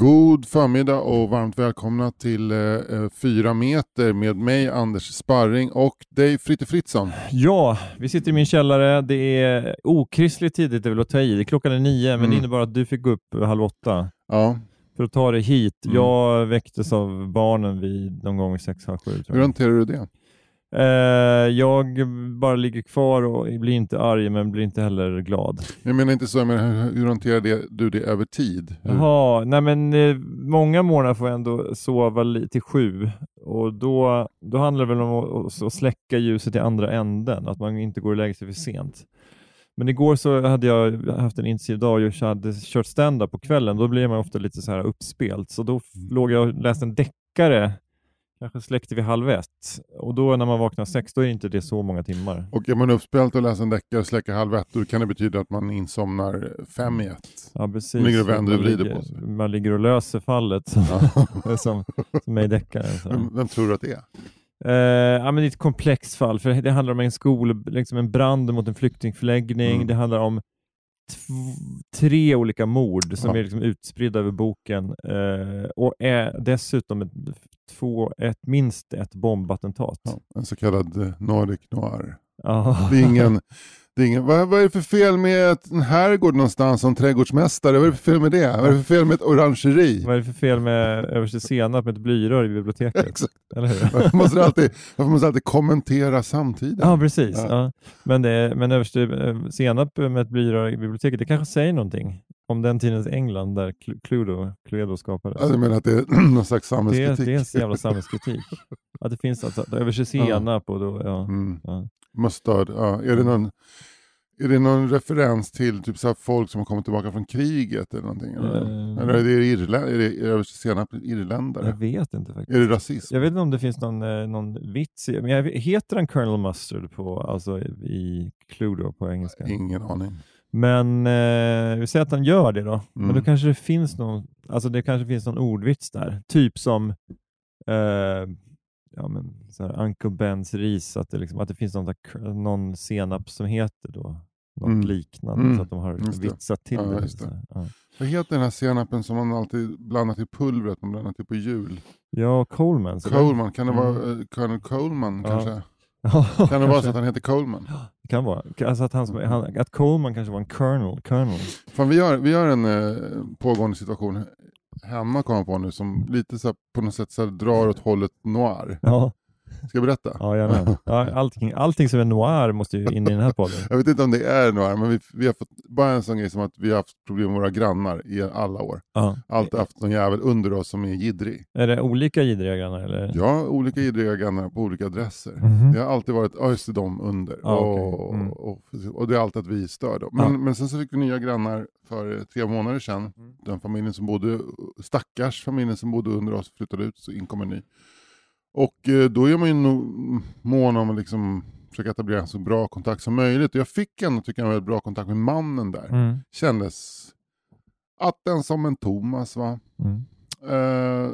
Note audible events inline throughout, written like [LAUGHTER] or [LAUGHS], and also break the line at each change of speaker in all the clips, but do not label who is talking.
God förmiddag och varmt välkomna till eh, Fyra meter med mig Anders Sparring och dig Fritte Fritzson.
Ja, vi sitter i min källare. Det är okristligt tidigt, det vill att ta i. Det klockan är nio, men det
Mm.
innebar att du fick gå upp halv åtta
Ja,
för att ta dig hit.
Mm.
Jag väcktes av barnen vid någon gång sex, halv sju.
hur hanterar du det?
Eh, jag bara ligger kvar och blir inte arg, men blir inte heller glad.
Jag menar inte så, men hur, hanterar det, du det över tid? Hur?
Jaha, nej men eh, många morgnar får jag ändå sova till sju och då, då handlar det väl om att, att släcka ljuset i andra änden, att man inte går och lägger sig för sent. Men igår så hade jag haft en intensiv dag och jag hade kört stand-up på kvällen, då blir man ofta lite så här uppspelt, så då f- låg jag och läste en deckare, kanske släckte vid halv ett, och då när man vaknar sex, då är inte det så många timmar.
Och är man uppspelt och läser en deckare och släcker halv ett, då kan det betyda att man insomnar fem i ett.
Ja, precis.
Ligger och vänder och vrider på sig.
Man ligger och löser fallet som, [LAUGHS] som, som är i deckaren.
Vem, tror du att det är?
Eh, ja, men det är ett komplext fall, för det handlar om en skol, liksom en brand mot en flyktingförläggning,
Mm.
det handlar om tre olika mord som
Ja.
är liksom utspridda över boken eh, och är dessutom ett, två, ett, minst ett bombattentat.
Ja, en så kallad eh, Nordic Noir.
Ja.
Det är ingen, [LAUGHS] det är ingen, vad, vad är det för fel med en herrgård någonstans som trädgårdsmästare? Vad är det för fel med det? Vad är det för fel med ett orangeri?
Vad är det för fel med överste senap med ett blyrör i biblioteket? [LAUGHS]
Exakt.
Eller hur?
Varför måste alltid, varför måste alltid kommentera samtidigt?
Ja, precis.
Ja.
Ja. Men, det, men överste eh, senap med ett blyrör i biblioteket, det kanske säger någonting om den tidens England där Cl- Cluedo, Cluedo skapades.
Ja, du menar att det är [CLEARS THROAT] någon slags
det, är,
samhällskritik?
det är en jävla samhällskritik. Att det finns alltså, att överste senap och då, ja.
Mm.
ja.
Mustard, ja. Är det någon, är det någon referens till typ så folk som har kommit tillbaka från kriget eller någonting? Eller,
Eh.
eller är det, Irlä- är det, senap irländare?
Jag vet inte faktiskt.
Är det rasism?
Jag vet inte om det finns någon, eh, någon vits i, men jag, heter han Colonel Mustard på, alltså i Cluedo på engelska?
Ingen aning.
Men eh, vi säger att han gör det då. Men
Mm.
då kanske det finns någon, alltså det kanske finns någon ordvits där. Typ som eh, ja, men, så här, Uncle Bens ris, att det, liksom, att det finns någon, där- någon senap som heter då något
Mm.
liknande
Mm.
så att de har
Just
vitsat till
Ja,
det.
det.
Ja.
Vad heter den här senapen som man alltid blandar till pulvret, man blandar till på jul?
ja, Coleman.
Coleman, kan det
Mm.
vara eh, Colonel Coleman
Ja.
kanske? [LAUGHS] Kan det vara så att han heter Coleman? [GASPS] [GASPS]
Kan vara. Alltså att, han, han, att Coleman kanske var en colonel. colonel.
Fan, vi, har, vi har en eh, pågående situation hemma kommer på nu som lite så här, på något sätt så här, drar åt hållet noir.
Ja,
Ska jag berätta?
ja, jajamän. ja allting, allting som är noir måste ju in i den här podden.
Jag vet inte om det är noir, men vi, vi har fått bara en sån grej som att vi har haft problem med våra grannar i alla år.
Ja.
Alltid haft någon jävel under oss som är jiddrig.
Är det olika jiddriga grannar? Eller?
Har olika jiddriga grannar på olika adresser.
Mhm.
Det har alltid varit, ja just det, de under.
Ja,
och,
okej. Mm.
och, och det är alltid att vi stör dem. Men,
Ja.
men sen så fick vi nya grannar för eh, tre månader sedan.
Mm.
Den familjen som bodde, stackars familjen som bodde under oss flyttade ut, så in kom en ny. Och eh, då är man ju mån om att liksom försöka etablera en så bra kontakt som möjligt. Och jag fick ändå, tycker jag, en väldigt bra kontakt med mannen där.
Mm.
Kändes att den som en Thomas va.
Mm.
Eh,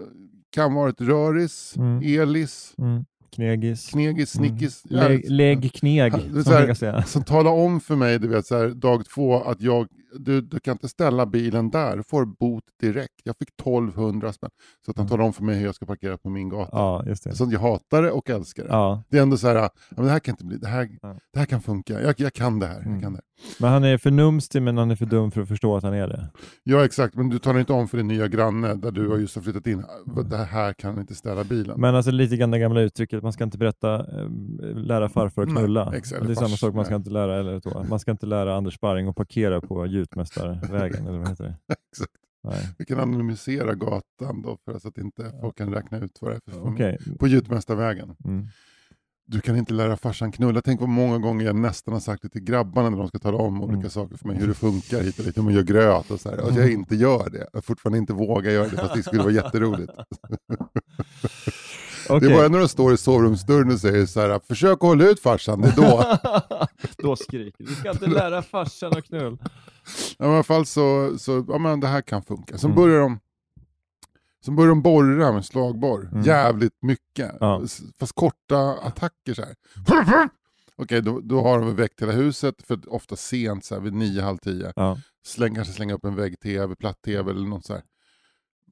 kan vara ett röris,
Mm.
Elis,
Mm. Knegis.
Knegis,
Mm.
Snickis.
Lägg, lägg kneg, som [LAUGHS]
så här-. Som talar om för mig, du vet, så här, dag två, att jag, du, du kan inte ställa bilen där, du får bot direkt. Jag fick 1200 spänn. Så att han
Mm.
talar om för mig hur jag ska parkera på min gata.
Ja, just det.
Så jag hatar det och älskar det.
Ja.
Det är ändå så här, ja, men det här kan inte bli, det här,
Ja.
det här kan funka. Jag, jag kan det här. Jag,
Mm.
kan det.
Men han är för numstig men han är för dum för att förstå att han är det.
ja, exakt. Men du talar inte om för din nya granne, där du har just har flyttat in, det här kan inte ställa bilen.
Men alltså lite grann det gamla uttrycket, man ska inte berätta, eh, lära farfar att
Nej,
knulla.
exakt,
Och det är samma
fars,
sak, man ska
nej.
inte lära, eller man ska inte lära Anders Sparring att parkera på Gjutmästarvägen, eller vad heter det? [LAUGHS]
Exakt.
Nej.
Vi kan anonymisera gatan då, för så att inte folk kan räkna ut vad det är för.
Okej.
På Gjutmästarvägen.
Mm.
Du kan inte lära farsan knulla. Tänk vad många gånger jag nästan har sagt det till grabbarna när de ska tala om olika
Mm.
saker för mig. Hur det funkar hit och dit. Hur man gör gröt och så här. Och att jag inte gör det. Jag fortfarande inte vågar göra det fast det skulle vara jätteroligt. [LAUGHS] Det
Okej.
är bara när de står i sovrumsdörren och säger så här. Försök att hålla ut farsan, det är då. [LAUGHS]
Då skriker du. Du ska inte lära farsan att knulla. [LAUGHS]
I alla fall så, så ja men det här kan funka. Sen
Mm.
börjar de Sen börjar de borra med slagborr,
Mm.
jävligt mycket.
Ja.
Fast korta attacker så här. [LAUGHS] Okej, då, då har de väckt hela huset, för ofta sent så här, vid nio, halv tio.
Ja.
Släng, kanske slänga upp en vägg-tv, platt-tv eller något så här.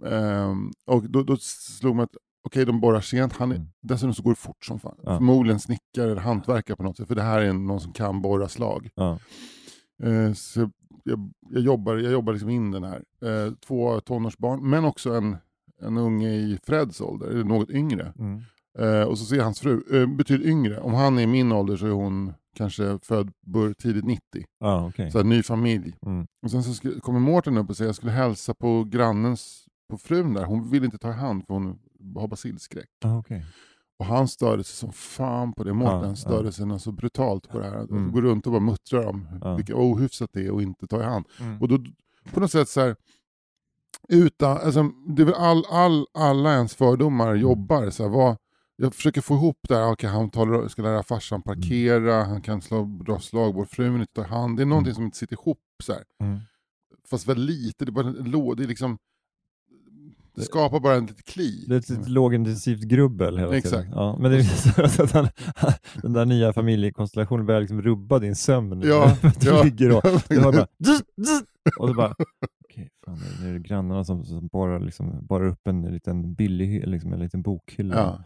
Ehm, och då, då slog man att okej, de borrar sent. Han är,
Mm.
Dessutom så går det fort som fan.
Ja.
Förmodligen snickare eller hantverkare på något sätt, för det här är någon som kan borra slag.
Ja.
Eh, så jag, jag jobbar, jag jobbar liksom in den här. Eh, två tonårsbarn, men också en, en unge i Freds ålder, eller något yngre.
Mm.
Eh, och så ser hans fru, eh, betyder yngre. Om han är min ålder så är hon kanske född bör, tidigt 90.
Ja, okej.
Så här, ny familj.
Mm.
Och sen så skulle, kommer Mårten upp och säger jag skulle hälsa på grannens, på frun där. Hon vill inte ta i hand för hon har basilskräck.
Ja, okej.
Och han störde sig som fan på det. Mårten
Ja,
störde
ja.
sig något så brutalt på det här.
Mm.
Går runt och bara muttrar om
Ja.
vilka ohyfsat det är att inte ta i hand.
Mm.
Och då på något sätt så här, utan, alltså, det är väl all, all, alla ens fördomar jobbar. Så här, vad, jag försöker få ihop det här, okay, han talar, ska lära farsan parkera, han kan slå bra slag, vår fru vill inte ta i hand. Det är någonting
Mm.
som inte sitter ihop så här.
Mm.
Fast väldigt lite, det är bara en lå, det är liksom det skapar bara en liten kli.
Det är ett litet lågintensivt grubbel hela
Exakt.
tiden. Ja, men det är så att [LAUGHS] han, den där nya familjekonstellationen börjar liksom rubba din sömn.
Ja, [LAUGHS]
du
ja.
ligger och [LAUGHS] du hör bara och så bara okej, fan, nu är det grannarna som, som bara, liksom, upp en liten billig liksom, en liten bokhylla.
Ja.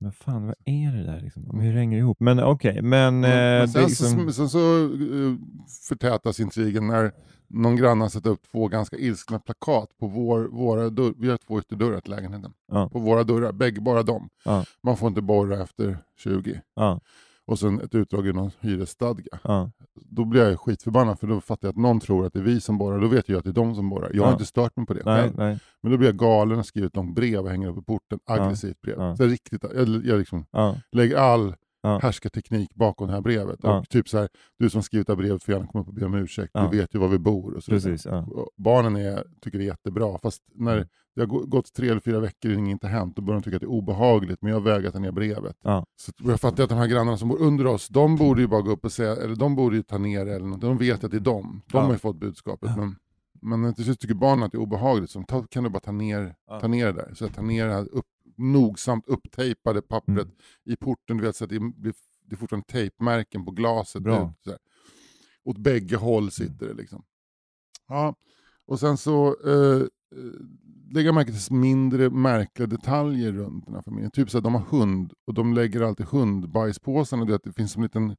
Men fan, vad är det där liksom? Hur hänger det ihop? Men okej, men...
Men,
eh,
men sen,
liksom,
så, sen så uh, förtätas intrigen när någon granne sätter upp två ganska ilskna plakat på vår, våra dörrar. Vi har två ytterdörrar till lägenheten.
Ja.
På våra dörrar, bägge, bara dem.
Ja.
Man får inte borra efter 20.
ja,
Och sen ett utdrag i någon hyresstadga. Då blir jag skitförbannad för då fattar jag att någon tror att det är vi som borrar. Då vet jag att det är de som borrar. Jag har inte stört mig på det
nej, nej,
Men då blir jag galen och skriver ett långt brev och hänger upp i porten. Aggressivt brev. Så riktigt, jag, jag liksom lägger all
Ja.
härskarteknik bakom det här brevet.
Ja.
Och typ så här, du som skrivit det här brevet får gärna komma upp och be om ursäkt.
Ja.
Du vet ju var vi bor. Och så
precis.
Och Barnen är, tycker det är jättebra. Fast när
Mm.
det har gå- gått tre eller fyra veckor och inget inte hänt, då börjar de tycka att det är obehagligt. Men jag vägrar ta ner brevet. Så jag fattar att de här grannarna som bor under oss, de borde ju bara gå upp och säga, eller de borde ju ta ner det eller något. De vet att det är dem. De
Ja.
har ju fått budskapet. Men, men till slut tycker barnen att det är obehagligt. Så ta, kan du bara ta ner, ta ner det där. Så jag tar ner det här upp, nogsamt upptejpade pappret
Mm.
i porten. Du vet, så att det, är, det är fortfarande tejpmärken på glaset.
Bra.
Ut. Åt bägge håll sitter det liksom. Ja, och sen så eh, eh, lägger jag märke till mindre märkliga detaljer runt den här familjen. Typ så att de har hund och de lägger alltid det, att det finns som en liten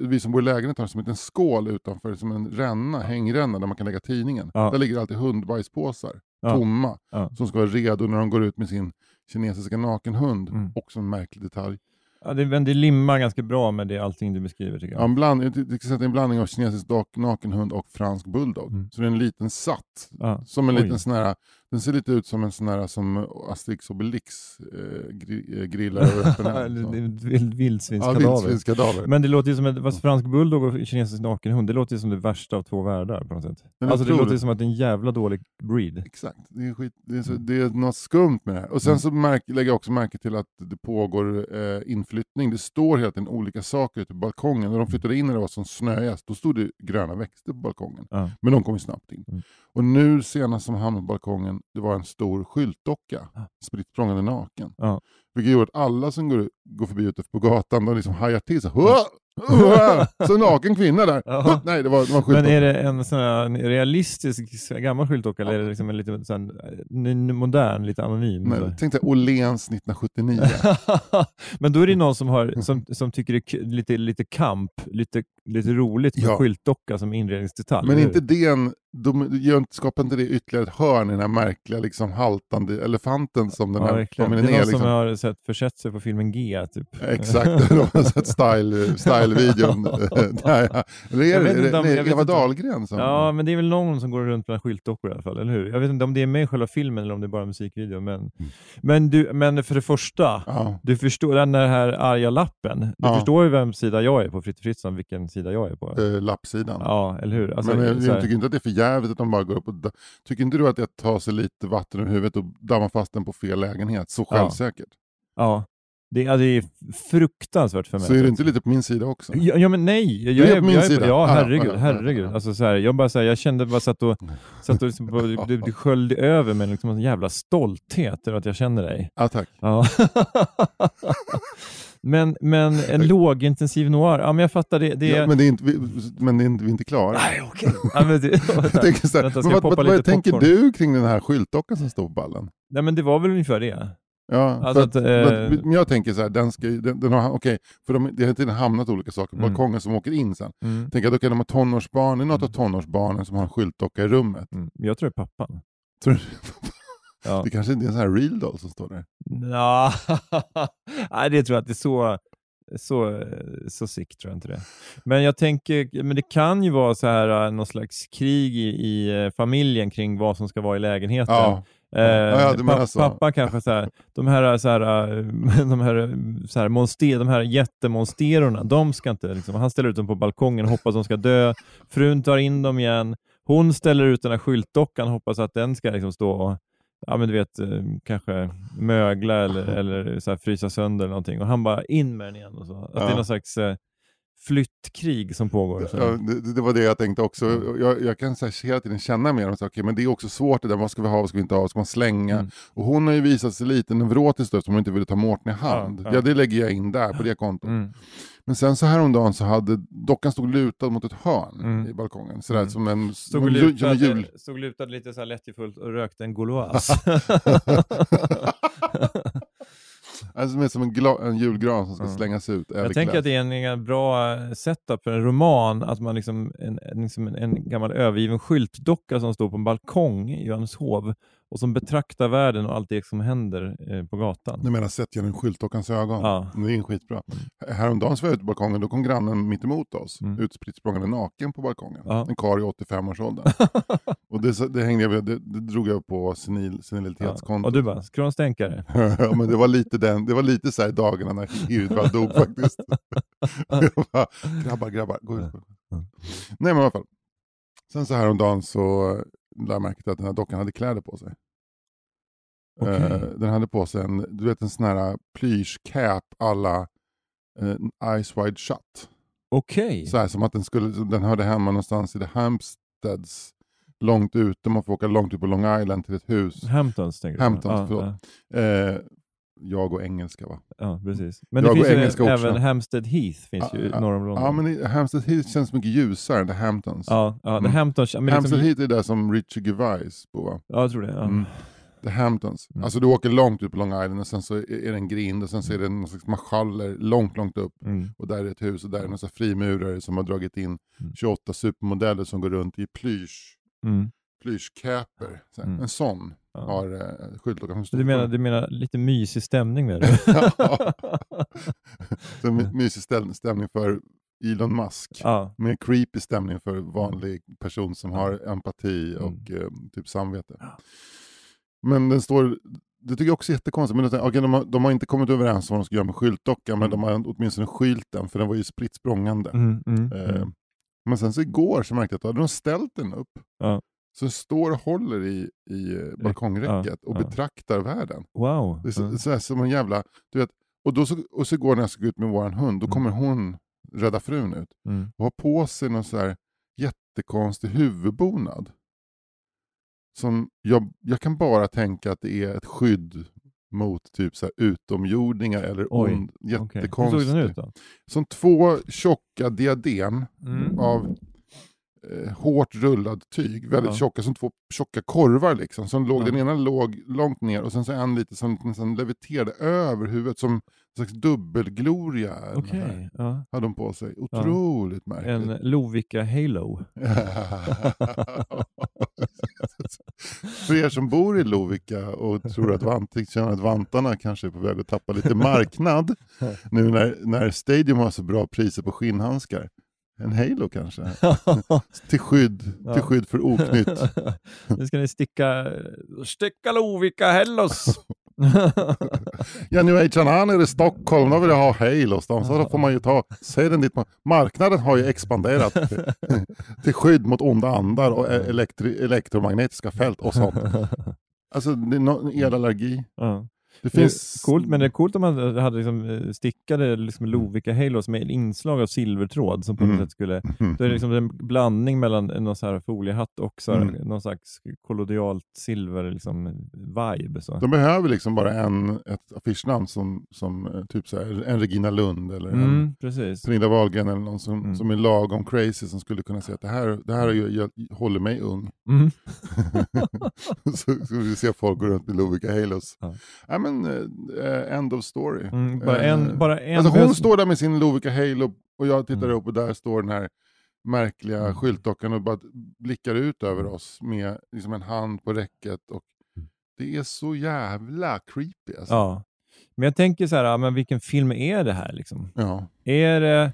vi som bor i lägenheten har som en liten skål utanför, som en ränna, hängränna där man kan lägga tidningen.
Ja.
Där ligger alltid hundbajspåsar,
Ja.
tomma,
Ja.
som ska vara redo när de går ut med sin kinesiska nakenhund.
Mm.
Också en märklig detalj.
Ja, det, men det limmar ganska bra med det, allting du beskriver tycker jag.
Ja, en, bland, det är en blandning av kinesisk nakenhund och fransk bulldog.
Mm.
Så det är en liten satt.
Ja.
Som en
Oj.
liten sån här, den ser lite ut som en sån här som Asterix Obelix eh, gri, eh, grillar över öppen eld.
Vild-
Ja,
Vildsvinskadaver. Men det låter ju som fast fransk bulldog och kinesisk nakenhund, det låter ju som det värsta av två världar på något sätt.
Men
Alltså det låter ju som att det är en jävla dålig breed.
Exakt, det är, skit, det, är så,
Mm.
det är något skumt med det här. Och sen
Mm.
så märk, lägger jag också märke till att det pågår eh, inflyttning. Det står hela tiden olika saker ute på balkongen. När de flyttade in när det var som snöigast, då stod det gröna växter på balkongen.
Ja.
Men de kom ju snabbt in.
Mm.
Och nu senast som hamnade på balkongen, det var en stor skyltdocka,
Ja.
spritt språngande naken.
Ja.
Vilket gjorde att alla som går, går förbi ute på gatan, de liksom hajar till sig. Så en naken kvinna där.
Ja.
Nej, det var, det var en
Men är det en sån här realistisk gammal skyltdocka eller är det liksom en lite sån, modern, lite anonym? Så?
Tänk dig Åhléns 1979. [LAUGHS]
Men då är det någon som, har, som, som tycker det är lite, lite kamp, lite, lite roligt med
Ja.
skyltdocka som inredningsdetalj.
Men inte det en, de, gör skapar inte det ytterligare ett hörn i den här märkliga liksom, haltande elefanten som den
Ja,
här
verkligen. Det är någon
Liksom.
som har sett, försett sig på filmen G, typ.
Exakt, [LAUGHS] de har sett style- style-videon. [LAUGHS] [LAUGHS] Ja. Eller är
Jag
det,
jag
Eva
inte
Dahlgren som...
Ja, men det är väl någon som går runt bland skyltdockor i alla fall, eller hur? Jag vet inte om det är med i själva filmen eller om det är bara musikvideo. Men, men, du, men för det första,
Mm. Ja.
du förstår den här arga lappen. Du
Ja.
förstår ju vem sida jag är på, Fritte Fritzson, vilken sida jag är på.
eh, lappsidan.
Ja, eller hur? Alltså,
men jag,
så här-
jag tycker inte att det är för jävligt att de bara går upp och... Tycker inte du att det är att ta sig lite vatten ur huvudet och damma fast den på fel lägenhet? Så
Ja.
självsäkert.
ja. Det, är- det är fruktansvärt för mig.
Så är det inte lite på min sida också?
Ja, ja men nej, jag,
Du är
jag,
på min
jag
sida?
Ja,
Ah,
herregud,
ah,
herregud. Alltså, så här, jag bara så här, jag kände bara satt och, satt och liksom, det, det sköljde över mig liksom en jävla stolthet över att jag känner dig.
Ja, tack.
Ja. [LAUGHS] men, men en lågintensiv noir, ja men jag fattar det. det
Ja, men det är inte, vi, men det är inte, vi är inte klara.
Nej, okej. Ja, men det, [LAUGHS] Vänta, ska jag
vad,
poppa
vad, vad tänker
popcorn?
du kring den här skyltdockan som står på ballen?
Nej men det var väl ungefär det.
Ja,
Alltså att,
att,
eh,
att, men jag tänker så här, den ska den, den har, okej, för de, det har inte hamnat olika saker på
Mm.
balkongen som åker in sen.
Mm.
Tänk att då kan de ha tonårsbarn, det är något av tonårsbarnen som har en skyltdocka i rummet.
Mm. Jag tror det är pappan.
Tror du?
Ja.
Det kanske inte är en sån här real doll som står där.
Nå, [LAUGHS] Nej, det tror jag inte. Så, så, så sick tror jag inte det. Men jag tänker, men det kan ju vara så här äh, någon slags krig i, i eh, familjen kring vad som ska vara i lägenheten.
Ja,
Eh,
ja, du menar
pa-
så.
Pappa kanske så här, de här, så här, äh, [LAUGHS] de här, så här, monster, de här jättemonsterorna, de ska inte, liksom, han ställer ut dem på balkongen och hoppas de ska dö. Frun tar in dem igen. Hon ställer ut den här skyltdockan och hoppas att den ska liksom stå och ja, men du vet, eh, kanske mögla eller, eller så här, frysa sönder eller någonting. Och han bara in med den igen. Och så. Att det är
Ja.
någon slags eh, flyttkrig som pågår.
Ja, det, det var det jag tänkte också.
Mm.
Jag, jag kan så här, hela tiden känna med dem, så, okay, men det är också svårt det där, vad ska vi ha, vad ska vi inte ha, vad ska man slänga?
Mm.
Och hon har ju visat sig lite neurotisk då, som hon inte ville ta Mårten i hand.
Ja,
Ja,
ja.
det lägger jag in där, på det kontot.
Mm.
Men sen så häromdagen så hade dockan stod lutad mot ett hörn
Mm.
i balkongen. Sådär
Mm.
som en,
Stod
som jul.
stod lutad lite så här lättjefullt och rökte en Gauloise. [LAUGHS] [LAUGHS] [LAUGHS]
Alltså, är som en, en julgran som ska
Mm.
slängas ut.
Jag tänker att det är en, en bra eh, setup för en roman, att man liksom, en, en, liksom en, en gammal övergiven skyltdocka som står på en balkong i Johanneshov och som betraktar världen och allt det som händer eh, på gatan.
Du menar sett genom skyltdockans ögon?
Ja.
Det är skitbra. Häromdagen så var jag ute på balkongen, då kom grannen mitt emot oss.
Mm.
Utspritt språngande naken på balkongen.
Ja.
En karl i 85-årsåldern. [LAUGHS] och det, det, hängde jag, det, det drog jag på senil,
Ja.
senilitetskontot.
Och du bara, skrånstänkare? [LAUGHS]
ja, men det var lite, den, det var lite så här dagarna när Hirdvall dog faktiskt. [LAUGHS] jag bara, grabbar, grabbar, gå ut.
Mm.
Nej men i alla fall. Sen så häromdagen så lade märke till att den här dockan hade kläder på sig. Eh, den hade på sig en, du vet en sån här plyschcap alla eh, Ice Wide Shut.
Okej.
Så här som att den, skulle, den hörde hemma någonstans i The Hampsteads. Långt ute, man får åka långt ut på Long Island till ett hus.
Hamptons tänker du?
Hamptons,
ja,
förlåt.
ja,
Eh, jag och engelska va?
ja, precis. Men
Jag
det finns ju
engelska också.
även Hampstead Heath finns ju
Ja,
norr om London.
Ja men Hampstead Heath känns mycket ljusare än The Hamptons.
ja, ja, det
Mm.
Hamptons, men
Hampstead
liksom,
Heath är där som Richie Gervais bor va?
ja, jag tror det. Ja.
Mm. The Hamptons.
Mm.
Alltså du åker långt ut på Long Island och sen så är det en grind och sen så är det någon slags marschaller långt, långt upp.
Mm.
Och där är ett hus och där är några frimurare som har dragit in
Mm.
28 supermodeller som går runt i plysch,
Mm.
plyschcaper. Så.
Mm.
En sån
Ja.
har uh, skyltdockan. som står
du menar, du menar lite mysig stämning med det? [LAUGHS]
Ja. [LAUGHS] Så my- mysig stämning för Elon Musk.
ja.
Med creepy stämning för vanlig person som har empati
Mm.
och eh, typ samvete.
Ja.
Men den står, det tycker jag också är jättekonstigt. Men tänker, okej, de, har, de har inte kommit överens om vad de ska göra med skyltdockan, men
Mm.
de har åtminstone skylt den, för den var ju spritt språngande.
Mm, mm,
Eh,
mm.
Men sen så igår så märkte jag att då hade de ställt den upp. Den står och håller i, i eh, balkongräcket och betraktar världen.
Wow.
Det är så, så här, som en jävla, du vet, och, då så, och så igår när jag ska gå ut med våran hund, då
Mm.
kommer hon, rädda frun ut,
Mm.
och har på sig någon så här jättekonstig huvudbonad. Som jag, jag kan bara tänka att det är ett skydd mot typ så här utomjordingar eller
Oj,
ond,
Okej. Hur såg den ut då?
Som två tjocka diadem
Mm.
av eh, hårt rullad tyg, väldigt
Ja.
tjocka, som två tjocka korvar liksom. Som låg,
Ja.
Den ena låg långt ner och sen så en lite som nästan leviterade över huvudet som en slags dubbelgloria. här,
Ja.
Hade de på sig. Otroligt märkligt.
En Lovikka Halo. [LAUGHS]
För er som bor i Lovikka och tror att, vant, känner att vantarna kanske är på väg att tappa lite marknad [LAUGHS] nu när, när Stadium har så bra priser på skinnhandskar. En Halo kanske? [LAUGHS] Till skydd, till skydd för oknytt. [LAUGHS]
nu ska ni sticka, sticka Lovikka Hellos. [LAUGHS]
Ja, nu är nere i Stockholm, då vill jag ha Halos. Då, så då får man ju ta, den dit. man- Marknaden har ju expanderat till, till skydd mot onda andar och elektri, elektromagnetiska fält och sånt. Alltså, det är no, elallergi.
ja.
Det
Det
finns...
coolt, men det är coolt om man hade liksom eh, stickade liksom Lovikka Halos med inslag av silvertråd som på något
Mm.
sätt skulle... Då är det liksom en blandning mellan en någon så här foliehatt och så här,
Mm.
någon slags kollodialt silver liksom, vibe. Så.
De behöver liksom bara en, ett affischnamn som, som eh, typ så här, en Regina Lund eller en
Mm, precis.
Pernilla Wahlgren eller någon som,
Mm.
som är lagom crazy som skulle kunna säga att det här, det här är ju, jag, håller mig ung.
Mm. [LAUGHS]
så, så vi ser folk gå runt med Lovikka Halos.
Ja.
Ja. Men, eh, end of story.
Mm, bara
Eh,
en, bara en
alltså hon står där med sin Lovikka Halo och jag tittar
Mm.
upp och där står den här märkliga
Mm.
skyltdockan och bara blickar ut över oss med liksom en hand på räcket. Och
Mm.
det är så jävla creepy. Alltså.
Ja. Men jag tänker så här, men vilken film är det här liksom?
Ja.
Är det...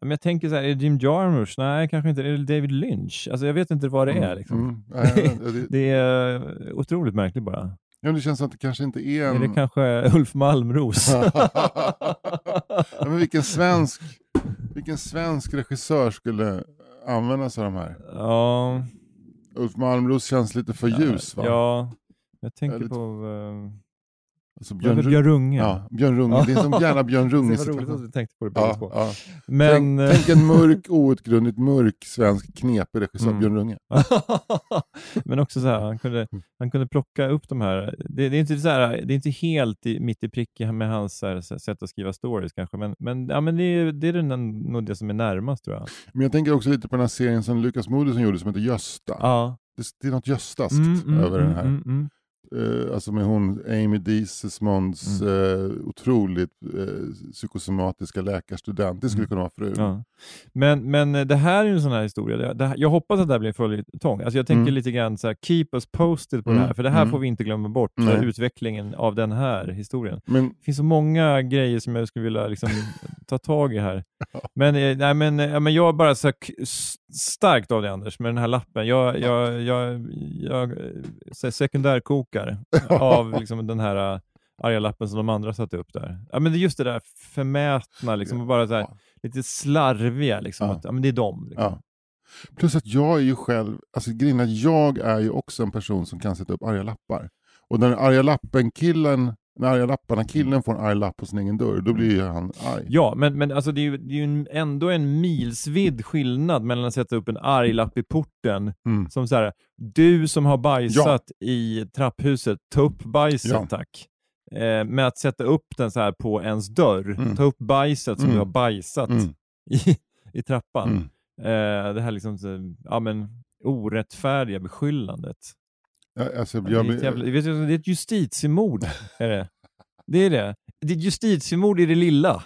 Men jag tänker så här, är det Jim Jarmusch? Nej, kanske inte. Är det David Lynch? Alltså jag vet inte vad det är. Liksom.
Mm. [LAUGHS] Det,
Det är otroligt märkligt bara.
Ja, det känns som att det kanske inte är en...
Är det kanske Ulf Malmros? [LAUGHS]
ja, men vilken, svensk, vilken svensk regissör skulle använda sig av de här?
ja,
Ulf Malmros känns lite för ljus va?
ja, jag tänker
Lite-
på uh,
Alltså
Björn,
Björn,
Björn
Ru-
Runge.
ja, Björn Runge. Det är som [LAUGHS] jävla Björn
det
Runge
var roligt att
situation.
vi tänkte på det
Ja, ja.
Men...
tänk, tänk en mörk, [LAUGHS] outgrundligt mörk svensk knepig regissör,
Mm.
Björn Runge. [LAUGHS]
Men också så här, han kunde, han kunde plocka upp de här, det, det är inte så här, det är inte helt i, mitt i prick med hans här, sätt att skriva stories kanske, men, men, ja, men det, är, det är den, nog det som är närmast tror jag.
Men jag tänker också lite på den här serien som Lukas Moodysson gjorde som heter Gösta.
Ja.
Det, det är något Göstaskt
Mm, mm,
över den här. Eh, alltså med hon Amy Diesesmonds
Mm.
eh, otroligt eh, psykosomatiska läkarstudent. Det skulle
Mm.
kunna vara fru.
Ja. Men, men eh, det här är ju en sån här historia. Det, det, jag hoppas att det här blir en följetong. Alltså jag tänker
Mm.
lite grann så här, keep us posted på
Mm,
det här, för det här
mm.
får vi inte glömma bort, för utvecklingen av den här historien.
Men
Det finns så många grejer som jag skulle vilja liksom, [LAUGHS] ta tag i här. Men, eh, nej, men, eh, ja, men jag är bara så starkt av det Anders, med den här lappen. Jag, jag, jag, jag eh, så sekundärkokar [LAUGHS] av liksom, den här eh, arga lappen som de andra satte upp där. Ja, men det är just det där förmätna, liksom, och bara så här, lite slarviga. Liksom,
Ja.
att, ja, men det är dem. Liksom.
Ja. Plus att jag är ju själv, alltså grejen jag är ju också en person som kan sätta upp arga lappar. Och när arga lappen-killen, när arga lapparna-killen får en arg lapp på sin egen dörr, då blir ju han arg.
Ja, men, men alltså det är ju, det är ju ändå en milsvid skillnad mellan att sätta upp en arg lapp i porten
Mm.
som så här, du som har bajsat i trapphuset, ta upp bajset
Ja.
tack. Eh, med att sätta upp den så här på ens dörr,
Mm.
ta upp bajset som
Mm.
du har bajsat
Mm.
i, i trappan.
Mm.
Eh, det här liksom, så, ja men orättfärdiga beskyllandet.
Ja, alltså,
Det är,
jag,
ett jävla, vet du, det är ett justitiemord. är det. det är det. Det är ett justitiemord i det lilla.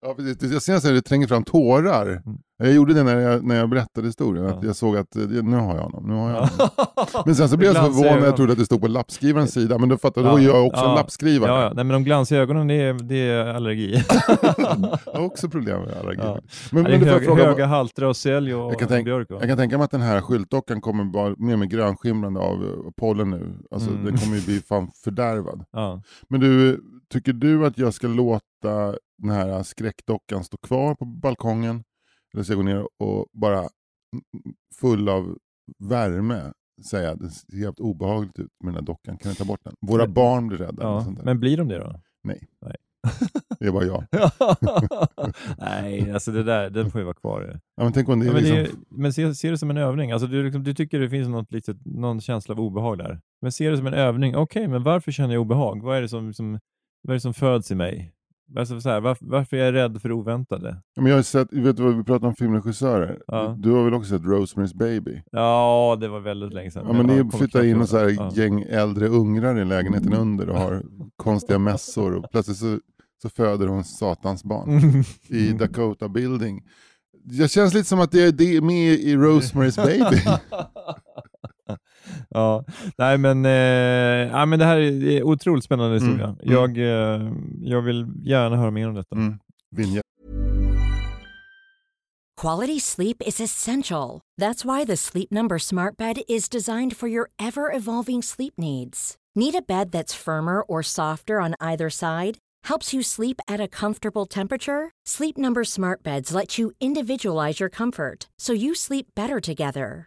ja, precis. jag ser att det tränger fram tårar. Jag gjorde det när jag, när jag berättade historien, att
Ja.
jag såg att eh, nu har jag honom. Nu har jag honom. [LAUGHS] Men sen så blev jag så förvånad när jag trodde att det stod på lappskrivarens sida, men då fattade jag,
Ja,
då är jag också en lappskrivare.
Ja. Nej, men de glansiga ögonen, det är, det är allergi.
Jag [LAUGHS] har också problem med allergi.
Ja.
Men, men
höga,
fråga,
höga halter av sälj och
Jag kan tänka-
björk. Va?
Jag kan tänka mig att den här skyltdockan kommer vara mer med grönskimrande av eh, pollen nu. Alltså
Mm.
den kommer ju bli fan fördärvad. [LAUGHS]
Ja.
Men du, tycker du att jag ska låta den här skräckdockan stå kvar på balkongen? Eller ska jag gå ner och bara full av värme säga att det ser helt obehagligt ut med den här dockan. Kan ni ta bort den? Våra
Men-
barn blir rädda.
Ja. Men blir de det då?
Nej.
Nej.
Det är bara jag. [LAUGHS]
Nej, alltså det där, den får ju vara kvar.
Ja, men tänk om det är
Ja, men
liksom...
det är, men se, se det som en övning. Alltså du, liksom, du tycker det finns något litet, någon känsla av obehag där. Men se det som en övning. Okej, men varför känner jag obehag? Vad är det som, som, vad är det som föds i mig? Alltså, så här, varför, varför är jag rädd för oväntade?
Men jag har sett, vet du vad vi pratar om filmregissörer?
Ja.
Du, du har väl också sett Rosemary's Baby?
Ja, det var väldigt länge sedan.
Ja, men
jag
ni flyttar in och så här.
Ja.
gäng äldre ungrar i lägenheten under och har [LAUGHS] konstiga mässor och plötsligt så, så föder hon satans barn [LAUGHS] i Dakota Building. Det känns lite som att det är det med i Rosemary's Baby. [LAUGHS] [LAUGHS]
ja, nej men, eh, ja, men det här är otroligt spännande
Mm,
historia.
mm.
Jag, eh, jag vill gärna höra mer om detta.
Mm. Vinje.
Quality sleep is essential. That's why the Sleep Number Smart Bed is designed for your ever evolving sleep needs. Need a bed that's firmer or softer on either side? Helps you sleep at a comfortable temperature? Sleep Number Smart Beds let you individualize your comfort so you sleep better together.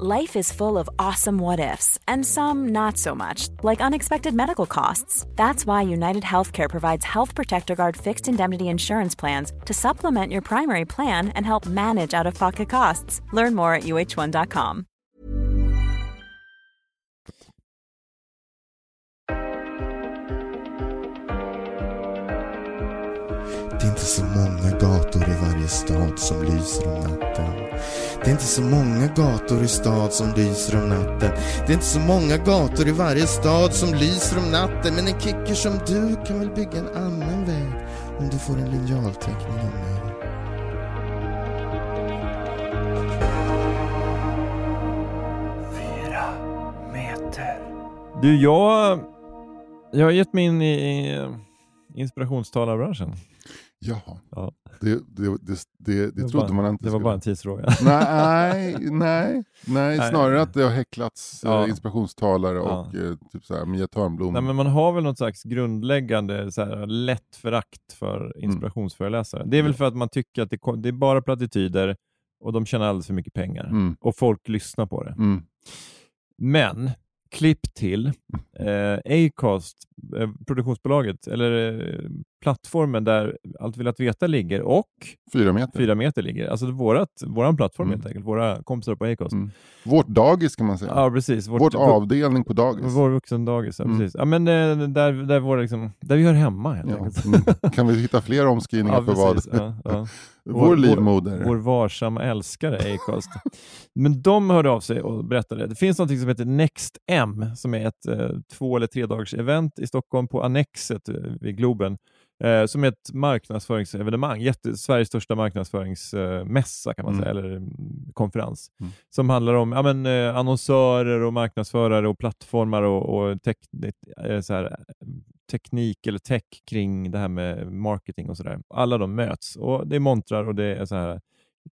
Life is full of awesome what ifs, and some not so much, like unexpected medical costs. That's why United Healthcare provides Health Protector Guard fixed indemnity insurance plans to supplement your primary plan and help manage out of pocket costs. Learn more at uh1.com.
Det är inte så många gator i varje stad som lyser om natten. Det är inte så många gator i stad som lyser om natten. Det är inte så många gator i varje stad som lyser om natten. Men en kicker som du kan väl bygga en annan väg om du får en linjalteckning av mig.
Du, jag, jag har gett mig in i, i inspirationstagarbranschen.
Jaha.
Ja.
Det, det, det, det, det trodde
bara,
man inte
Det var
skulle-
bara en tidsfråga. [LAUGHS]
Nej, nej, nej,
Nej.
snarare att det har häcklats
Ja.
eh, inspirationstalare
Ja.
och eh, typ så här, Mia Törnblom.
Nej, men man har väl något slags grundläggande så här, lätt förakt för
Mm.
inspirationsföreläsare. Det är väl för att man tycker att det, det är bara plattityder och de tjänar alldeles för mycket pengar.
Mm,
Och folk lyssnar på det.
mm,
Men, klipp till, eh, Acast, eh, produktionsbolaget, eller eh, plattformen där Allt vill att veta ligger och
fyra meter.
Fyra meter ligger. Alltså vårat, våran plattform
Mm.
helt enkelt, våra kompisar på Acast.
Mm. Vårt dagis kan man säga.
Ja, precis. Vårt,
Vårt avdelning på dagis.
Vår vuxendagis, ja,
Mm.
precis. Ja, men eh, där, där, våra, liksom, där vi hör hemma helt
Ja.
enkelt.
Mm. Kan vi hitta fler omskrivningar
Ja,
för vad?
precis. Ja, ja. [LAUGHS]
Vår,
Vår-
livmoder.
Vår varsamma älskare Acast. Men de hörde av sig och berättade. Det finns något som heter Next M som är ett eh, två eller tre dagars event i Stockholm på Annexet eh, vid Globen. Eh, som är ett marknadsföringsevenemang, jätte, Sveriges största marknadsföringsmässa kan man
Mm.
säga, eller mm, konferens.
Mm.
Som handlar om ja, men, eh, annonsörer och marknadsförare och plattformar och, och tek, eh, så här, teknik eller tech kring det här med marketing och sådär. Alla de möts och det är montrar och det är så här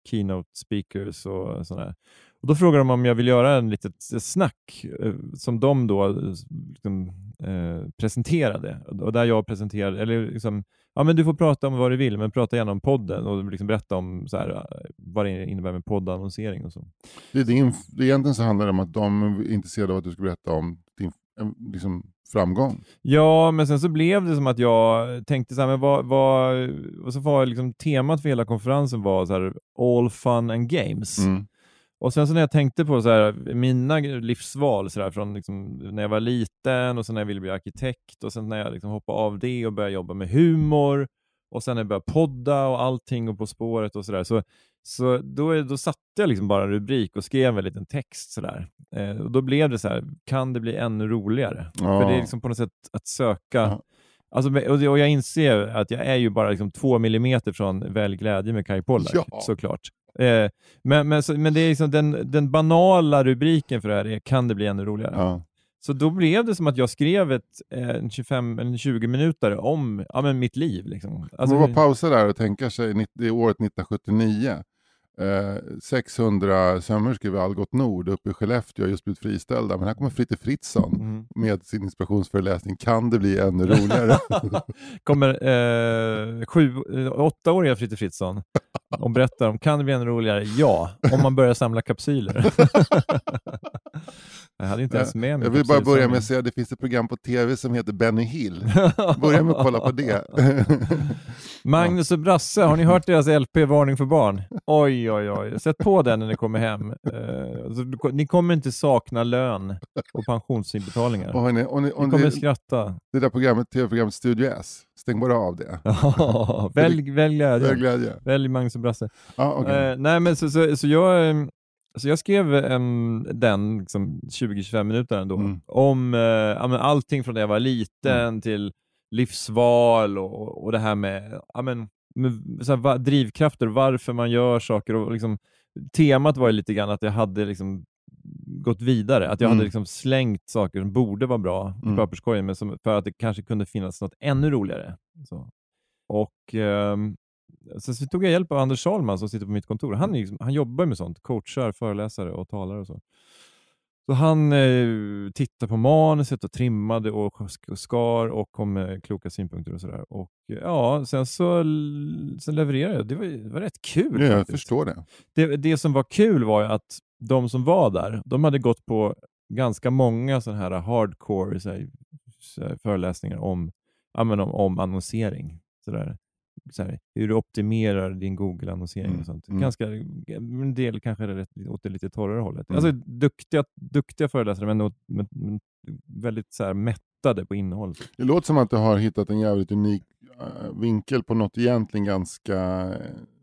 keynote speakers och sådär. Och då frågar de om jag vill göra en litet snack eh, som de då eh, liksom, eh, presenterade och där jag presenterade, eller liksom, ja men du får prata om vad du vill men prata gärna om podden och liksom berätta om så här, eh, vad det innebär med poddannonsering och så.
Det är din, det egentligen så handlar det om att de är intresserade av att du ska berätta om din liksom, framgång.
Ja, men sen så blev det som att jag tänkte så här, men vad, vad, och så var liksom temat för hela konferensen var så här, all fun and games.
Mm.
Och sen så när jag tänkte på så här, mina livsval så här, från liksom, när jag var liten och sen när jag ville bli arkitekt och sen när jag liksom hoppade av det och började jobba med humor och sen när jag började podda och allting och På spåret och sådär. Så, så då, då satte jag liksom bara en rubrik och skrev en liten text sådär. Eh, och då blev det så här, kan det bli ännu roligare?
Ja.
För det är liksom på något sätt att söka
Ja.
Alltså, och, jag inser att jag är ju bara liksom två millimeter från Välj glädje med Kai Pollak,
Ja.
såklart. Eh, men, men, så, men det är liksom den, den banala rubriken för det här är Kan det bli ännu roligare?
Ja.
Så då blev det som att jag skrev ett, en 25 eller 20 minuter om ja, men mitt liv. Liksom.
Alltså, man bara pausa där och tänka sig det är året 1979. Eh, 600 sömmerskor vid Algot Nord uppe i Skellefteå har just blivit friställda. Men här kommer Fritte Fritzson
Mm.
med sin inspirationsföreläsning. Kan det bli ännu roligare? [LAUGHS]
kommer eh, sju, eh, åttaåriga Fritte Fritzson och berättar om kan det bli ännu roligare? Ja, om man börjar samla kapsyler. [LAUGHS] jag hade inte ens med mig
Jag vill bara börja med att säga att det finns ett program på tv som heter Benny Hill. [LAUGHS] Börja med att kolla på det. [LAUGHS]
Magnus och Brasse, har ni hört deras LP Varning för barn? Oj, oj, oj. Sätt på den när ni kommer hem. Eh, så du- ni kommer inte sakna lön och pensionsinbetalningar.
och hörni, och ni,
Ni
och
kommer
det,
skratta.
det där programmet, tv-programmet Studio S, stäng bara av det. [LAUGHS]
Välj, välj glädje.
För glädje.
Välj Magnus och Brasse.
Ja, okej.
Eh, nej, men så, så, så jag, eh, så jag skrev em, den liksom, 20-25 minuter ändå,
Mm.
om eh, ja, allting från när jag var liten till livsval och, och det här med, ja, men, med så här, va, drivkrafter, varför man gör saker. Och, liksom, temat var ju lite grann att jag hade liksom, gått vidare, att jag
Mm.
hade liksom slängt saker som borde vara bra i
Mm.
papperskorgen, men som, för att det kanske kunde finnas något ännu roligare. Så. och ehm, Sen så tog jag hjälp av Anders Salman som sitter på mitt kontor. Han, liksom- han jobbar med sånt, coachar, föreläsare och talare och så. Så han eh, tittade på manuset och trimmade och sk- skar och kom med kloka synpunkter och sådär. Och ja, sen så sen levererade jag. Det var, det var rätt kul.
Ja, jag
faktiskt.
förstår det.
det, det som var kul var att de som var där, de hade gått på ganska många sådana här hardcore så här, så föreläsningar om, ja, men om, om annonsering. Så där. Så här, hur du optimerar din Google-annonsering
Mm,
och sånt.
mm.
Ganska, en del kanske är rätt, åt det lite torrare hållet.
Mm.
Alltså duktiga, duktiga föreläsare men, åt- men, men väldigt så här, mättade på innehåll.
Det låter som att du har hittat en jävligt unik eh, vinkel på något egentligen ganska eh,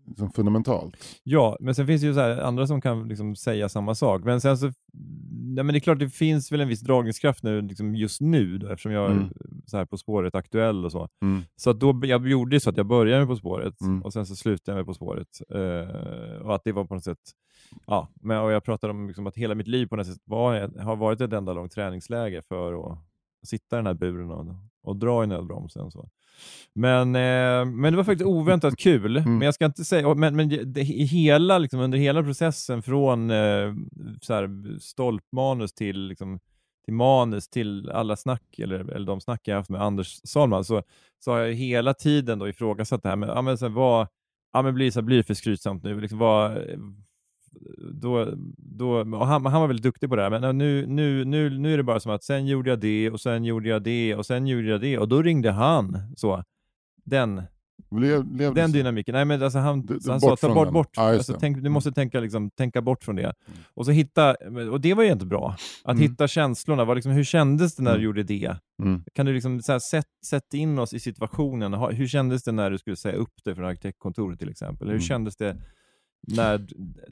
liksom fundamentalt.
Ja, men sen finns det ju så andra som kan liksom säga samma sak. Men sen så, ja, men det är klart det finns väl en viss dragningskraft nu, liksom just nu då, eftersom jag
Mm.
är så här På spåret aktuell och så.
Mm.
Så då, jag gjorde så att jag började med På spåret
Mm.
och sen så slutade jag med På spåret. Eh, och att det var på något sätt, ja, men, och jag pratade om liksom att hela mitt liv på något sätt var, har varit ett enda långt träningsläge för att sitta i den här buren och, och dra i nödbromsen. Så. Men, eh, men det var faktiskt oväntat kul.
Mm.
Men jag ska inte säga, men, men det, hela, liksom, under hela processen från eh, så här, stolpmanus till, liksom, till manus till alla snack, eller, eller de snack jag haft med Anders Salman, så, så har jag hela tiden då ifrågasatt det här med, ja, men, så här, vad, ja, men blir, så här, blir det för skrytsamt nu? Liksom, vad, då, då, och han, han var väldigt duktig på det här, men nu, nu, nu, nu är det bara som att sen gjorde jag det och sen gjorde jag det och sen gjorde jag det och då ringde han. Så. Den,
Blev, blev
den dynamiken. Nej, men alltså han,
Du-
han sa ta bort,
den.
bort.
Just
alltså, tänk, du måste tänka, liksom, tänka bort från det. Och så hitta, och det var ju inte bra. Att
Mm.
hitta känslorna. Vad liksom, hur kändes det när du
Mm.
gjorde det?
Mm.
Kan du liksom så här, sätt, sätt in oss i situationen. Hur kändes det när du skulle säga upp dig från arkitektkontoret till exempel? Hur
Mm.
kändes det när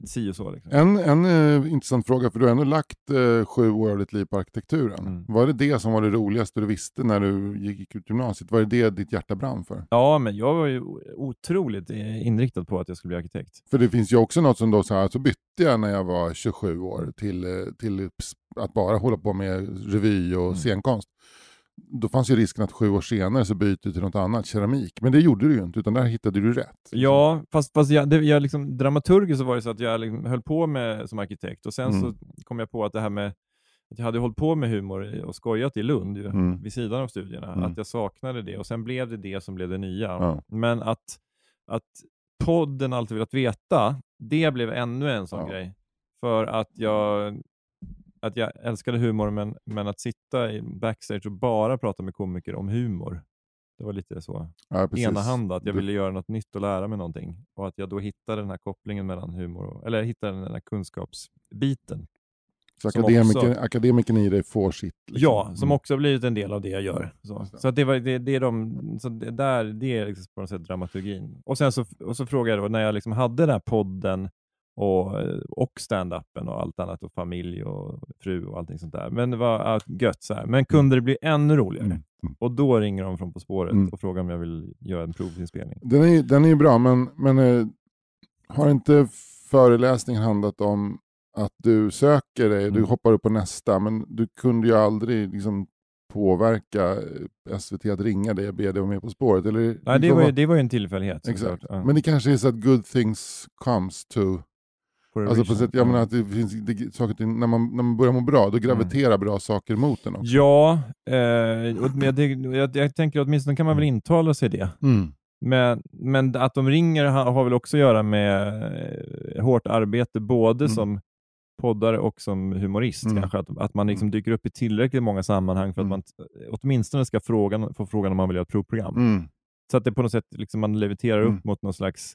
si och så? Liksom?
En, en eh, intressant fråga, för du har ändå lagt eh, sju år av ditt liv på arkitekturen.
Mm.
Var det det som var det roligaste du visste när du gick ut gymnasiet? Var det det ditt hjärta brann för?
Ja, men jag var ju otroligt eh, inriktad på att jag skulle bli arkitekt.
För det finns ju också något som då så här, så bytte jag när jag var 27 år till, eh, till att bara hålla på med revy och
Mm.
scenkonst. Då fanns ju risken att sju år senare så byter du till något annat, keramik. Men det gjorde du ju inte, utan där hittade du rätt.
Ja, fast, fast jag, det, jag liksom, dramaturgiskt så var det så att jag liksom höll på med som arkitekt och sen
Mm.
så kom jag på att det här med att jag hade hållit på med humor och skojat i Lund ju,
Mm.
vid sidan av studierna,
Mm.
att jag saknade det och sen blev det det som blev det nya.
Ja.
Men att, att podden Alltid velat veta, det blev ännu en sån
Ja.
grej. För att jag, att jag älskade humor, men, men att sitta i backstage och bara prata med komiker om humor, det var lite så
Ja,
enahanda, att jag
Du-
ville göra något nytt och lära mig någonting. Och att jag då hittade den här kopplingen mellan humor och, eller hittade den här kunskapsbiten.
Så akademiker,
också-
akademikern i dig får sitt. liksom.
Ja, som
Mm.
också har blivit en del av det jag gör. Så, så att det, var, det, det är de, så det, där, det är liksom på något sätt dramaturgin. Och sen så, och så frågade jag då, när jag liksom hade den här podden och, och stand-upen och allt annat och familj och fru och allting sånt där. Men det var gött så här. Men kunde det bli ännu roligare?
Mm. Mm.
Och då ringer de från På spåret
Mm.
och frågar om jag vill göra en provinspelning.
Den är ju den är bra, men, men eh, har inte föreläsningen handlat om att du söker dig, du
Mm.
hoppar upp på nästa, men du kunde ju aldrig liksom påverka eh, SVT att ringa dig och be dig vara med På spåret? Eller,
Nej, det
liksom
var, ju, det var ju en tillfällighet.
Exakt.
Ja.
Men det kanske är så att good things comes to...
A
Alltså på sätt, jag menar att det finns det, saker ting, när, man, när man börjar må bra, då graviterar bra saker mot en också.
Ja, eh, och men det, jag, jag tänker åtminstone kan man väl intala sig det.
Mm.
Men, men att de ringer har, väl också att göra med eh, hårt arbete, både
Mm.
som poddare och som humorist.
Mm.
kanske Att, att man liksom dyker upp i tillräckligt många sammanhang för att
Mm.
man t- åtminstone ska frågan, få frågan om man vill göra ett provprogram.
Mm.
Så att det på något sätt liksom man leviterar
Mm.
upp mot någon slags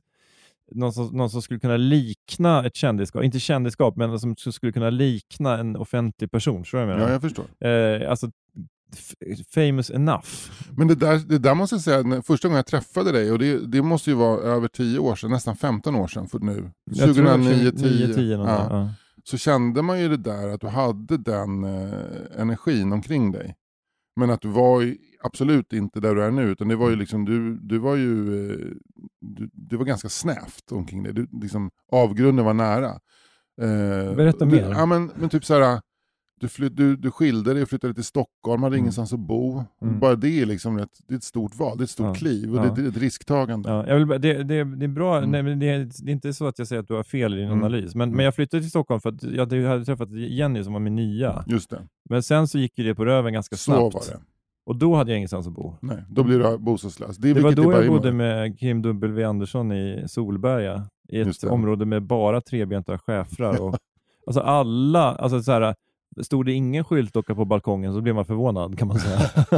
någon som, någon som skulle kunna likna ett kändisskap, inte kändisskap, men som skulle kunna likna en offentlig person. Tror jag
Ja,
menar?
jag förstår.
Eh, alltså, famous enough.
Men det där, det där måste jag säga, när, första gången jag träffade dig, och det, det måste ju vara över 10 år sedan, nästan 15 år sedan för nu.
Jag tror det var
2009,
2009,
10.
någon
ja.
ja.
Så kände man ju det där att du hade den eh, energin omkring dig. Men att du var absolut inte där du är nu, utan det var ju liksom, du, du var ju, eh, du, det var ganska snävt omkring dig. Du, liksom, avgrunden var nära. Eh,
Berätta
du,
mer.
Ja, men, men typ så här, du, flytt, du, du skilde dig och flyttade till Stockholm, hade
Mm.
ingenstans att bo.
Mm.
Bara det är liksom ett, det är ett stort val, det är ett stort
Ja.
kliv och
Ja.
det, det är ett risktagande.
Ja, jag vill, det, det, det är bra,
Mm.
nej, men det, är, det är inte så att jag säger att du har fel i din
Mm.
analys, men,
Mm.
men jag flyttade till Stockholm för att jag hade- träffat Jenny som var min nya.
Just det,
Men sen så gick ju det på röven ganska
så
snabbt.
var det.
Och då hade jag ingenstans att bo.
Nej, då blir du bostadslös. Det,
Det var då jag bodde med Kim W Andersson i Solberga, i ett område med bara trebenta schäfrar. Och, [LAUGHS] alltså alla, alltså så här, stod det ingen skyltdocka på balkongen så blev man förvånad kan man säga. [LAUGHS]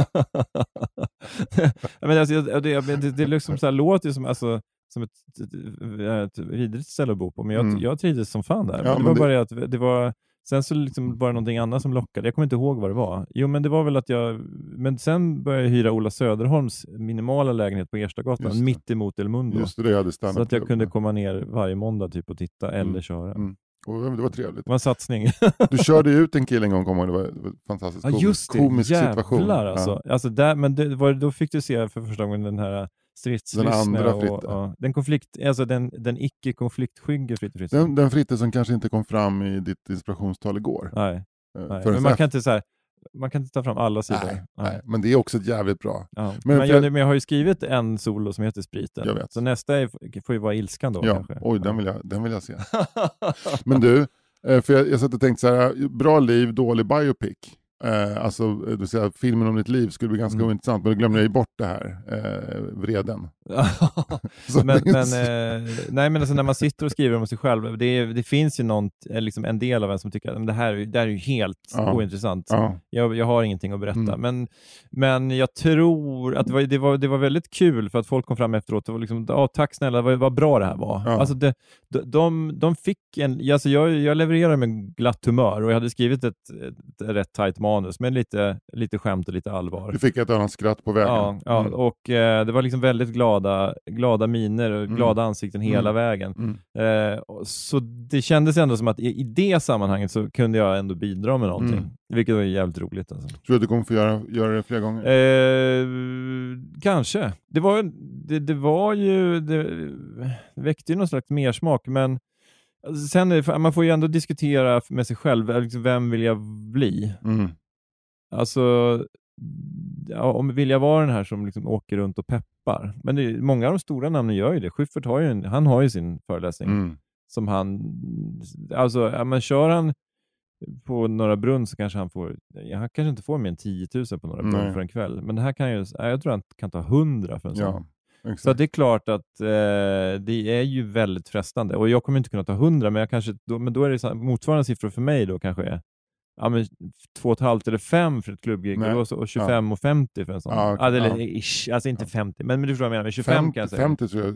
men alltså, det, det, det liksom så här, låter som, alltså, som ett, ett, ett vidrigt ställe att bo på, men jag,
Mm.
jag trivdes som fan där.
Ja,
men det
men
var
det-
bara det att det var Sen så liksom var det någonting annat som lockade. Jag kommer inte ihåg vad det var. Jo, men det var väl att jag... Men sen började jag hyra Ola Söderholms minimala lägenhet på Erstagatan, mitt emot El Mundo.
Just det, det hade
Så att jag kunde komma ner varje måndag typ och titta eller
Mm.
köra.
Mm. Och det var trevligt.
Det var en satsning. [LAUGHS]
Du körde ut en kille en gång, kommer det var, en fantastiskt
Ja
komisk,
just det,
komisk
jävlar
situation.
alltså. alltså där, men det var, då fick du se för första gången den här stridslystna
Den andra
och,
Fritte.
ja, den, konflikt, alltså den, den icke-konfliktskygge Fritte Fritzson.
Den, den Fritte som kanske inte kom fram i ditt inspirationstal igår.
Nej,
eh,
nej. Men man kan, inte, så här, man kan inte ta fram alla sidor.
nej, nej, men det är också jävligt bra.
Ja.
Men
Men,
för-
jag, men jag har ju skrivit en solo som heter Spriten.
Jag.
Så nästa är, får ju vara Ilskan då
Ja,
kanske.
oj, den vill, jag, den vill jag se. [LAUGHS] Men du, eh, för jag, jag satt och tänkte så här, bra liv, dålig biopic. Eh, alltså, eh, du säga, filmen om ditt liv skulle bli ganska
Mm.
ointressant, men då glömde jag ju bort det här, eh, vreden. [LAUGHS]
Men, men, eh, nej, men alltså när man sitter och skriver om sig själv, det, det finns ju något, eh, liksom en del av en som tycker att "Men det här, är- det här är ju helt
Ja.
ointressant.
ja,
Jag, jag har ingenting att berätta.
Mm.
Men, men jag tror att det var, det, var, det var väldigt kul för att folk kom fram efteråt och var liksom, "Ja, tack snälla, vad, vad bra det här var.
Ja.
Alltså det, de, de, de fick en, alltså jag, jag levererade med glatt humör och jag hade skrivit ett, ett, rätt tajt manus med lite, lite skämt och lite allvar.
du fick ett annat skratt på vägen.
Ja, ja
Mm.
och eh, det var liksom väldigt glada, glada miner och
Mm.
glada ansikten hela
Mm.
vägen.
Mm.
Eh, så det kändes ändå som att i, i det sammanhanget så kunde jag ändå bidra med någonting.
Mm.
Vilket var jävligt roligt. Alltså.
Tror du att du kommer få göra, göra det fler gånger?
Eh, kanske. Det var, det, det var ju, det, det väckte ju någon slags mersmak, men sen det, man får ju ändå diskutera med sig själv, eh, liksom, vem vill jag bli?
Mm.
Alltså, ja, om vill jag vara den här som liksom åker runt och peppar? Men det, många av de stora namnen gör ju det. Schyffert har ju, en, han har ju sin föreläsning
Mm.
som han, alltså, ja, men kör han på Norra Brunn så kanske han får, han kanske inte får mer än 10 000 på Norra Brunn
Nej.
för en kväll. Men det här kan ju, ja, jag tror han kan ta 100 för en sån.
Ja, exakt.
att det är klart att eh, det är ju väldigt frestande. Och jag kommer inte kunna ta 100, men, jag kanske, då, men då är det så, motsvarande siffror för mig då kanske är ja, men 2,5 eller 5 för ett klubbgig och, så, och 25 och 50 för en sån.
Ja,
Ja, eller,
ja.
ish, alltså inte
Ja.
50, men, men du förstår vad jag menar. Men 25 kan
50,
jag säga.
50 tror jag,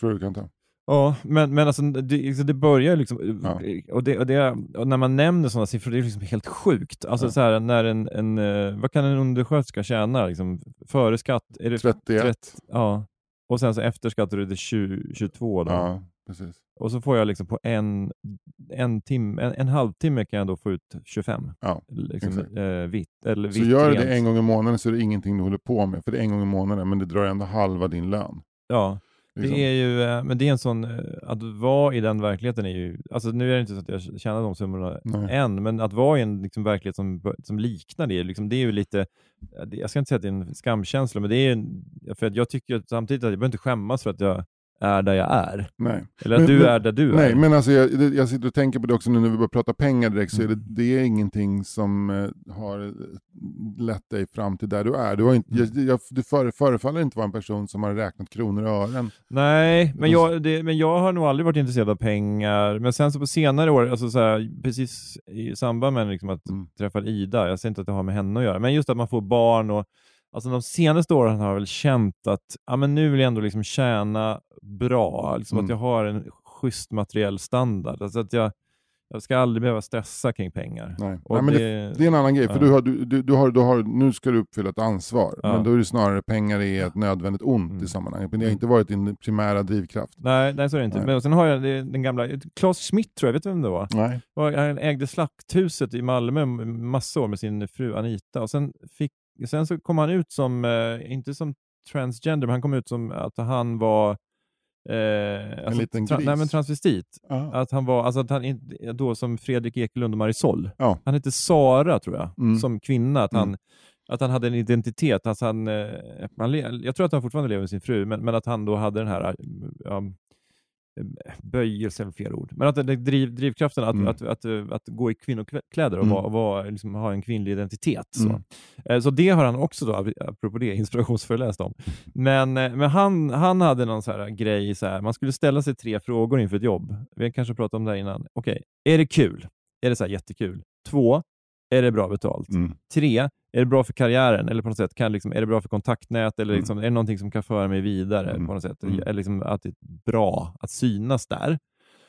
tror jag du kan ta.
Ja, men, men alltså, det, det börjar liksom,
Ja.
och, det, och, det, och när man nämner sådana siffror, det är liksom helt sjukt. Alltså
Ja.
så här, när en, en, eh, vad kan en undersköterska tjäna liksom, före skatt? Är det
31.
30? Ja. Och sen så efter skatt är det 20, 22 då.
Ja, precis.
Och så får jag liksom på en, en, tim, en, en halvtimme kan jag då få ut 25.
Ja,
liksom, eh, vitt, eller
Så
vitt
gör du det en gång i månaden så är det ingenting du håller på med. För det är en gång i månaden, men det drar ändå halva din lön.
Ja,
Liksom.
det är ju, eh, men det är en sån, eh, att vara i den verkligheten är ju, alltså nu är det inte så att jag tjänar de summorna
Nej.
än, men att vara i en liksom, verklighet som, som liknar det, liksom, det är ju lite, det- jag ska inte säga att det är en skamkänsla, men det är för att jag tycker att samtidigt att jag behöver inte skämmas för att jag är där jag är.
Nej.
Eller att
Men-
du
men-
är där du
Nej,
är.
men alltså jag, jag sitter och tänker på det också nu när vi börjar prata pengar direkt, så är det,
Mm.
det är ingenting som eh, har eh, lett dig fram till där du är. Du, har inte,
Mm.
jag, jag, du före, förefaller inte vara en person som har räknat kronor och ören.
Nej, men jag, det, men jag har nog aldrig varit intresserad av pengar. Men sen så på senare år, alltså så här, precis i samband med liksom att
Mm.
träffa Ida, jag säger inte att det har med henne att göra, men just att man får barn och Alltså de senaste åren har jag väl känt att ja, men nu vill jag ändå liksom tjäna bra, liksom
Mm.
att jag har en schysst materiell standard. Alltså att jag, jag ska aldrig behöva stressa kring pengar.
Nej. Nej, men det,
det-
det är en annan grej, för
ja.
du har, du, du, har, du har, nu ska du uppfylla ett ansvar.
Ja.
Men då är det snarare pengar är ett nödvändigt ont
Mm.
i sammanhanget. Men det har inte varit din primära drivkraft.
Nej, nej, så är det inte.
Nej.
Men sen har jag den gamla, Claes Schmidt tror jag, vet du vem det var?
Nej.
Han ägde Slakthuset i Malmö m- massa år med sin fru Anita och sen, fick, sen så kom han ut som, eh, inte som transgender, men han kom ut som att han var eh, alltså, tra- nej, men transvestit.
Ja.
Att han var, alltså att han då som Fredrik Ekelund och Marisol.
Ja.
Han hette Sara tror jag,
Mm.
som kvinna. Att han,
Mm.
att han hade en identitet. Alltså han, eh, han, jag tror att han fortfarande lever med sin fru, men, men att han då hade den här eh, ja, böjelsen, fel ord. Men att det driv, drivkraften att,
Mm.
att, att, att, att gå i kvinnokläder och
Mm.
vara, vara, liksom, ha en kvinnlig identitet. Så.
Mm.
Eh, så det har han också, då, apropå det, [LAUGHS] inspirationsföreläst om. Men, eh, men han, han hade någon så här grej, så här, man skulle ställa sig tre frågor inför ett jobb. Vi har kanske pratat om det här innan. Okej, är det kul? Är det så här jättekul? Två, är det bra betalt?
Mm.
Tre, är det bra för karriären? Eller på något sätt, kan, liksom, är det bra för kontaktnät? Eller
Mm.
liksom, är det någonting som kan föra mig vidare?
Mm.
på något sätt?
Mm.
Eller liksom, att det är bra att synas där.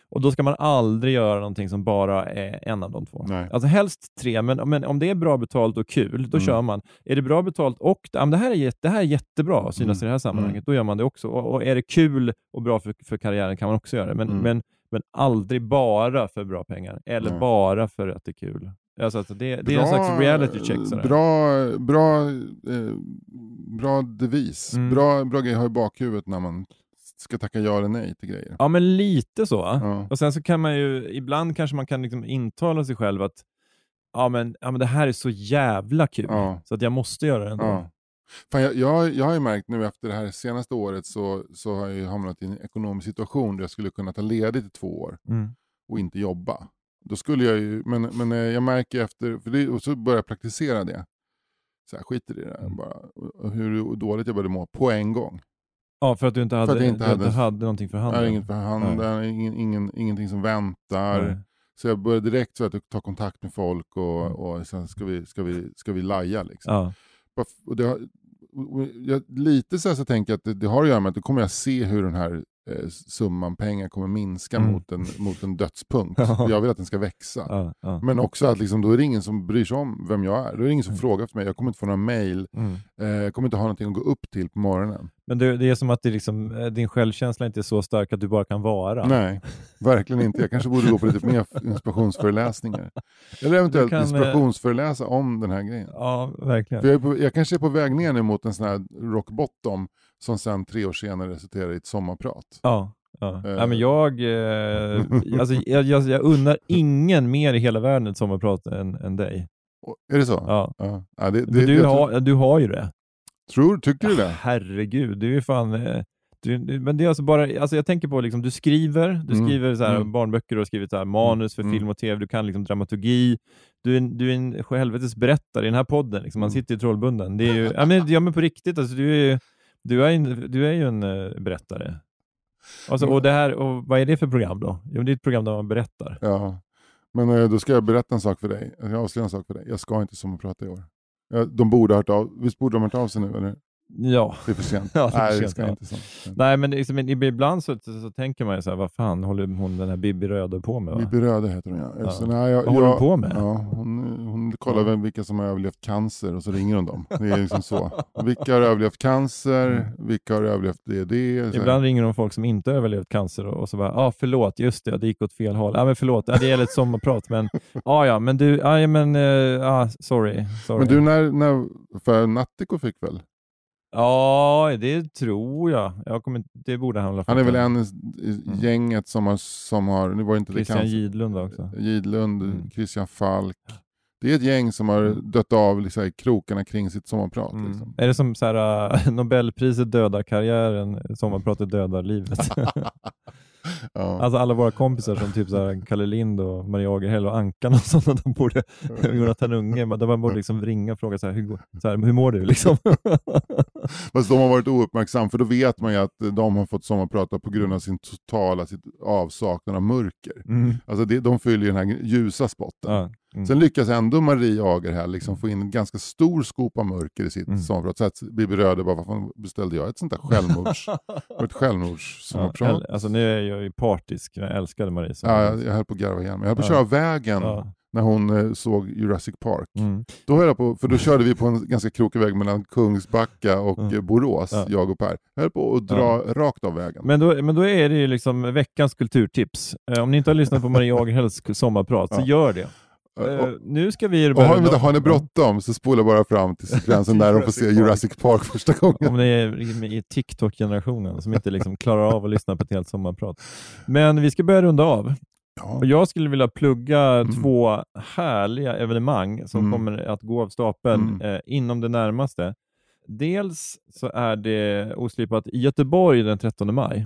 Och Då ska man aldrig göra någonting som bara är en av de två.
Nej.
Alltså helst tre, men, men om det är bra betalt och kul, då
Mm.
kör man. Är det bra betalt och ja, det, här är det här är jättebra att synas
Mm.
i det här sammanhanget, då gör man det också. Och, och är det kul och bra för, för karriären kan man också göra det, men,
Mm.
men, men aldrig bara för bra pengar, eller
Nej.
bara för att det är kul. Alltså, alltså det, det är en slags reality check. Sådär.
Bra, bra, eh, bra devis.
Mm.
Bra, bra grej att ha i bakhuvudet när man ska tacka ja eller nej till grejer.
Ja, men lite så.
Ja.
Och sen så kan man ju, ibland kanske man kan liksom intala sig själv att ja men, ja, men det här är så jävla kul,
Ja.
så att jag måste göra det ändå.
Ja. Fan, jag, jag, jag har ju märkt nu efter det här senaste året så, så har jag ju hamnat i en ekonomisk situation där jag skulle kunna ta ledigt i två år
Mm.
och inte jobba. Då skulle jag ju, men, men eh, jag märker efter, för det, och så börjar jag praktisera det. Så jag skiter i det där
Mm.
bara. Och hur dåligt jag började må på en gång.
Ja, för att du inte hade,
att jag inte hade-
hade någonting för handen.
har inget för handen, ingen, ingen, ingenting som väntar.
Nej.
Så jag började direkt så att ta kontakt med folk och,
Mm.
och sen ska vi, ska vi, ska vi laja. Liksom.
Ja.
Och det och jag, lite så, här så tänker jag att det, det har att göra med att då kommer jag se hur den här eh, summan pengar kommer minska
Mm.
mot, en, mot en dödspunkt. [LAUGHS]
Ja.
Jag vill att den ska växa. Men också att liksom, då är det ingen som bryr sig om vem jag är. Då är det ingen som
Mm.
frågar efter mig. Jag kommer inte få några mail.
Mm.
Eh, jag kommer inte ha någonting att gå upp till på morgonen.
Men det, det är som att det liksom, eh, din självkänsla inte är så stark att du bara kan vara.
Nej, verkligen inte. Jag kanske borde gå på lite mer [LAUGHS] inspirationsföreläsningar. Eller eventuellt
kan, eh,
inspirationsföreläsa om den här grejen.
Ja, verkligen.
För jag, är på, jag kanske är på väg ner nu mot en sån här rock bottom som sen tre år senare resulterar i ett sommarprat.
Ja. Ja. Nej, men jag, eh, [LAUGHS] alltså, jag, jag, jag unnar ingen mer i hela världen ett sommarprat än, än dig.
Och- Är det så?
Ja.
Ja. Ja, det, det,
du, har, du har ju det.
tror, tycker du det?
Herregud, du är fan... eh, Du, du- men det är alltså bara, alltså jag tänker på, liksom, du skriver, du
Mm,
skriver så här,
mm.
barnböcker, du har skrivit så här, manus för
Mm.
film och tv, du kan liksom dramaturgi, du är, du är en helvetes berättare i den här podden, liksom. man
Mm.
sitter ju trollbunden. Det är ju, ja, men, ja men på riktigt, alltså, du, är, du, är, en, du är ju en eh, berättare. Alltså, och, det här, och vad är det för program då? Jo, det är ett program där man berättar.
Ja. Men eh, då ska jag berätta en sak för dig. Jag avslöjar en sak för dig. Jag ska inte sommarprata i år. De borde ha hört av Visst borde de ha hört av sig nu? Eller?
Ja.
Det är för sent. [LAUGHS]
Ja, det är
Nej, det ska
ja.
inte.
Nej, men liksom, ibland så, så, så tänker man ju så här, vad fan håller hon den här Bibi Röde på med? Va?
Bibi Röde heter hon ja.
Ja.
Så, nej, jag,
Vad håller
jag,
hon på med?
Ja, hon, hon kollar vem, vilka som har överlevt cancer och så ringer hon dem. Det är liksom så. Vilka har överlevt cancer? Vilka har överlevt det det? Så.
Mm. Ibland ringer de folk som inte har överlevt cancer och, och så bara, ja ah, förlåt, just det, det gick åt fel håll. Ja ah, men förlåt, ja, det gäller ett sommarprat, men [LAUGHS] ah, ja, men du, ah, ja men, eh, ah, sorry, sorry.
Men du, när, när, för Nattiko fick väl?
Ja, det tror jag. jag kommer, det borde han
Han är väl en i, i gänget som har, som har, nu var det inte det
Mm. Christian
cancer.
Gidlund också.
Gidlund,
Mm.
Christian Falk. Det är ett gäng som har
Mm.
dött av liksom, krokarna kring sitt sommarprat.
Mm.
Liksom.
Är det som så här, äh, [LAUGHS] Nobelpriset dödar karriären, sommarpratet dödar livet? [LAUGHS] [LAUGHS]
Ja.
Alltså alla våra kompisar som typ så här, Kalle Lind och Maria Agerhäll och Ankan och [LAUGHS] sådana, de borde, [LAUGHS] Jonathan Unge, de borde liksom ringa och fråga så här, hur, så här, hur mår du? Liksom. [LAUGHS]
Fast de har varit ouppmärksamma, för då vet man ju att de har fått sommarprata på grund av sin totala sitt avsaknad av mörker.
Mm.
Alltså det, de fyller ju den här ljusa spotten.
Ja. Mm.
Sen lyckas ändå Marie Agerhäll liksom få in en ganska stor skopa mörker i sitt
Mm.
sommarprat. Så att Bibi Röde bara, vad fan beställde jag ett sånt där självmords, [LAUGHS] ett självmordssommarprat?
Ja, äl- alltså nu är jag ju partisk, jag älskade Marie.
Ja, jag, jag höll på att garva igen. Jag höll på att
Ja.
köra vägen
Ja.
när hon eh, såg Jurassic Park.
Mm.
Då höll jag på, för då körde vi på en ganska krokig väg mellan Kungsbacka och
Mm.
Borås,
Ja.
jag och Per. Jag höll på att dra rakt av vägen.
Men, då, men då är det ju liksom veckans kulturtips. Eh, om ni inte har lyssnat på Marie Agerhälls sommarprat, så gör det. Eh, nu ska vi
Och har, vänta, har ni bråttom så spola bara fram till [LAUGHS] sekvensen där de får se
Jurassic Park.
Första gången.
Om ni är i TikTok-generationen som inte liksom klarar av att lyssna på ett helt sommarprat. Men vi ska börja runda av.
Ja.
Och jag skulle vilja plugga
Mm.
två härliga evenemang som
Mm.
kommer att gå av stapeln
Mm.
eh, inom det närmaste. Dels så är det oslipat i Göteborg den 13 maj.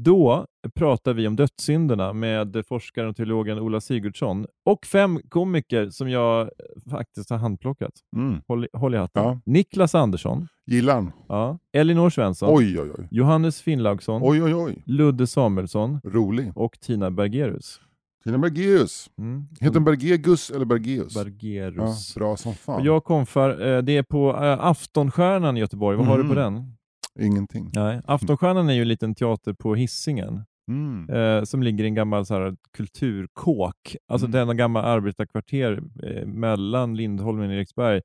Mm.
Då pratar vi om dödssynderna med forskaren och teologen Ola Sigurdsson och fem komiker som jag faktiskt har handplockat.
Mm.
Håll, håll i hatten.
Ja.
Niklas Andersson,
Gillar han?
ja. Elinor Svensson,
Oj, oj, oj.
Johannes Finnlaugsson,
Oj, oj, oj.
Ludde Samuelsson
Rolig.
och Tina Bergerus.
Tina Bergeus.
Mm.
Heter den Bergegus eller Bergeus? Ja,
Bergerus.
bra som fan.
Och jag konfar, eh, det är på eh, Aftonstjärnan i Göteborg. Vad har du på
Mm.
den?
Ingenting.
Nej. Aftonstjärnan är ju en liten teater på Hisingen
Mm.
eh, som ligger i en gammal så här, kulturkåk. Alltså
Mm.
denna gamla arbetarkvarter eh, mellan Lindholmen och Eriksberg.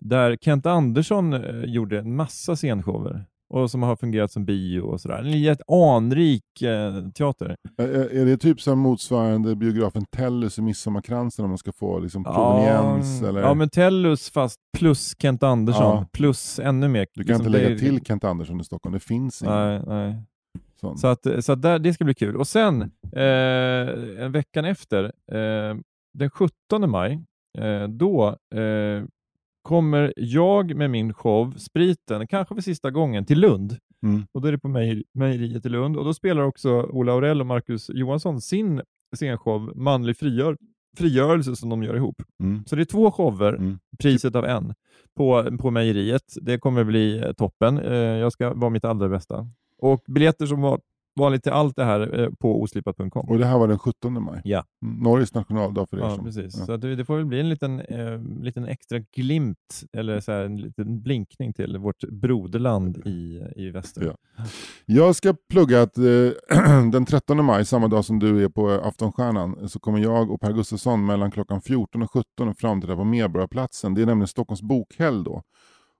Där Kent Andersson eh, gjorde en massa scenshower och som har fungerat som bio och sådär. En jätte anrik eh, teater.
Är, är det typ som motsvarande biografen Tellus i Midsommarkransen om man ska få liksom proveniens?
ja,
eller?
ja, men Tellus fast plus Kent Andersson.
Ja.
Plus ännu mer.
Du kan
Liksom,
inte lägga
det
till Kent Andersson i Stockholm, det finns ingen
Nej, nej.
sån.
Så, att, så att där, det ska bli kul. Och sen eh, en veckan efter, eh, den 17 maj, eh, då eh, kommer jag med min show Spriten, kanske för sista gången, till Lund.
Mm.
Och då är det på mejeri- mejeriet i Lund och då spelar också Ola Aurell och Marcus Johansson sin scenshow Manlig frigör, frigörelse som de gör ihop.
Mm.
Så det är två shower,
Mm.
priset av en, på, på mejeriet. Det kommer bli toppen. Eh, jag ska vara mitt allra bästa. Och biljetter som var vanligt till allt det här eh, på oslipat.com.
Och det här var den 17 maj?
Ja.
Mm. Norges nationaldag för er
Ja,
som...
precis.
Ja.
Så det, det får väl bli en liten, eh, liten extra glimt, eller så här, en liten blinkning till vårt broderland i, i väster.
Ja. Jag ska plugga att eh, [CLEARS THROAT] den 13 maj, samma dag som du är på Aftonstjärnan, så kommer jag och Per Gustafsson mellan klockan 14 och 17 att framträda på Medborgarplatsen. Det är nämligen Stockholms bokhelg då.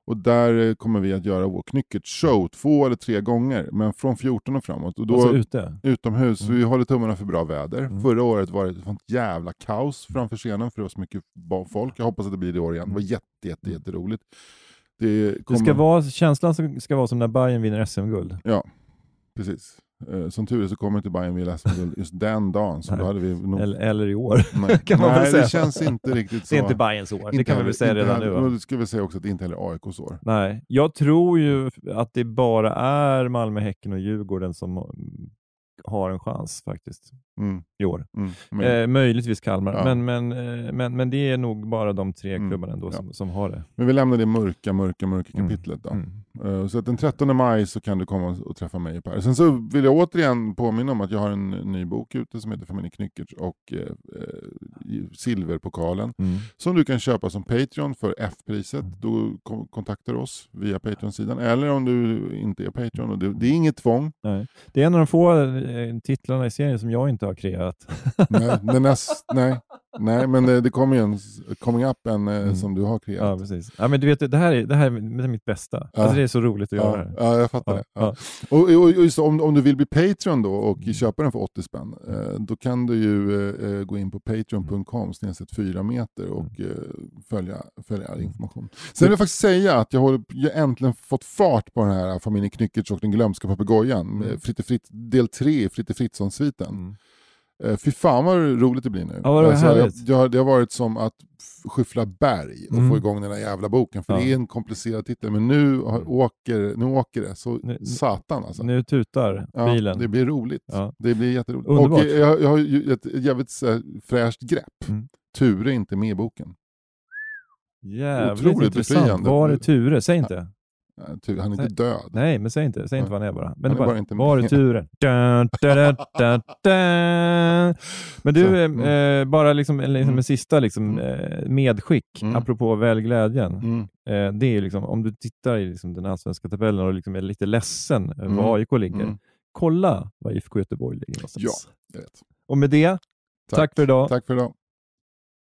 Och där eh, kommer vi att göra vår knyckertshow två eller tre gånger, men från 14 och framåt. Och då,
Alltså ute.
Utomhus,
Mm.
vi håller tummarna för bra väder.
Mm.
Förra året var det ett sånt jävla kaos framför scenen för det var så mycket folk. Jag hoppas att det blir det i år igen. Det var jätte, jätte, jätteroligt. Det,
Det
kommer,
ska vara, känslan ska vara som när Bayern vinner SM-guld.
Ja, precis. Eh, Som tur är så kommer inte Bayern vilja SM-guld just den dagen. Så hade vi nog...
Eller, eller i år. [LAUGHS]
Nej,
kan man väl
Nej
säga.
det känns inte riktigt så.
Det är inte Bayerns år, det
Inte
kan vi
heller-
väl säga redan
heller-
nu.
Det ska vi säga också att det inte heller är AIKs år.
Nej, jag tror ju att det bara är Malmö, Häcken och Djurgården som har en chans faktiskt
Mm,
i år.
mm, men,
Eh, möjligtvis Kalmar,
Ja.
men, men, eh, men, men det är nog bara de tre
Mm,
klubbarna ändå
ja.
som, som har det.
men vi lämnar det mörka, mörka, mörka
Mm,
kapitlet då. Eh, Så att den 13 maj så kan du komma och träffa mig Per. Sen så vill jag återigen påminna om att jag har en ny bok ute som heter Familjen Knyckertz och eh, eh, Silverpokalen. Som du kan köpa som Patreon för F-priset. Då ko- kontaktar du oss via Patreon-sidan. Eller om du inte är Patreon. Och det, det är inget tvång.
Nej. Det är en av de få titlarna i serien som jag inte har kreerat.
nej, den näst, nej, [LAUGHS] nej, men det, det kommer ju en coming up en eh,
Mm.
som du har
Ja,
kreerat.
precis. Ja, men du vet, det här är, det här är mitt bästa.
Ja.
Alltså, det är så roligt att göra
Ja,
det.
ja, jag fattar
Ja,
det. Ja.
ja.
Och, och, och just om, om du vill bli Patreon då och
Mm.
köpa den för 80 spänn, eh, då kan du ju eh, eh, gå in på patreon.com snedstreck 4 meter och
Mm.
eh, följa, följa all information. Sen vill jag faktiskt säga att jag har jag äntligen fått fart på den här familjen Knyckertz och den glömska papegojan,
Mm.
Fritte Fritt, del 3 i Fritte Fritzson-sviten.
Mm.
Eh, fy fan vad roligt det blir nu.
Ja, vad
jag,
härligt.
jag, det har varit som att skyffla berg och
Mm.
få igång den här jävla boken, för
Ja.
det är en komplicerad titel. Men nu, har, åker, nu åker det, så
Nu-
satan alltså.
Nu tutar
Ja,
bilen.
Det blir roligt.
Ja.
Det blir jätteroligt.
Underbart.
Och jag, jag har ju ett jävligt så fräscht grepp.
Mm.
Ture är inte med i boken.
Jävligt
Otroligt
intressant.
befriande.
Var är Ture? Säg inte.
Ture, han är
Nej.
inte död.
Nej, men säg inte. Säg inte vad han är bara. Men
Han är
bara,
bara inte
var är Ture? Dun, dun, dun. Men du, [LAUGHS]
Så,
eh,
mm.
eh, bara liksom, en- liksom
Mm.
en sista liksom, eh, medskick,
Mm.
apropå välglädjen.
Mm.
Eh, det är liksom, om du tittar i liksom, den allsvenska tabellen och liksom är lite ledsen över
Mm.
var AIK ligger,
Mm.
kolla var IFK Göteborg ligger någonstans.
Jag vet.
Och med det, tack, för idag.
Tack för idag.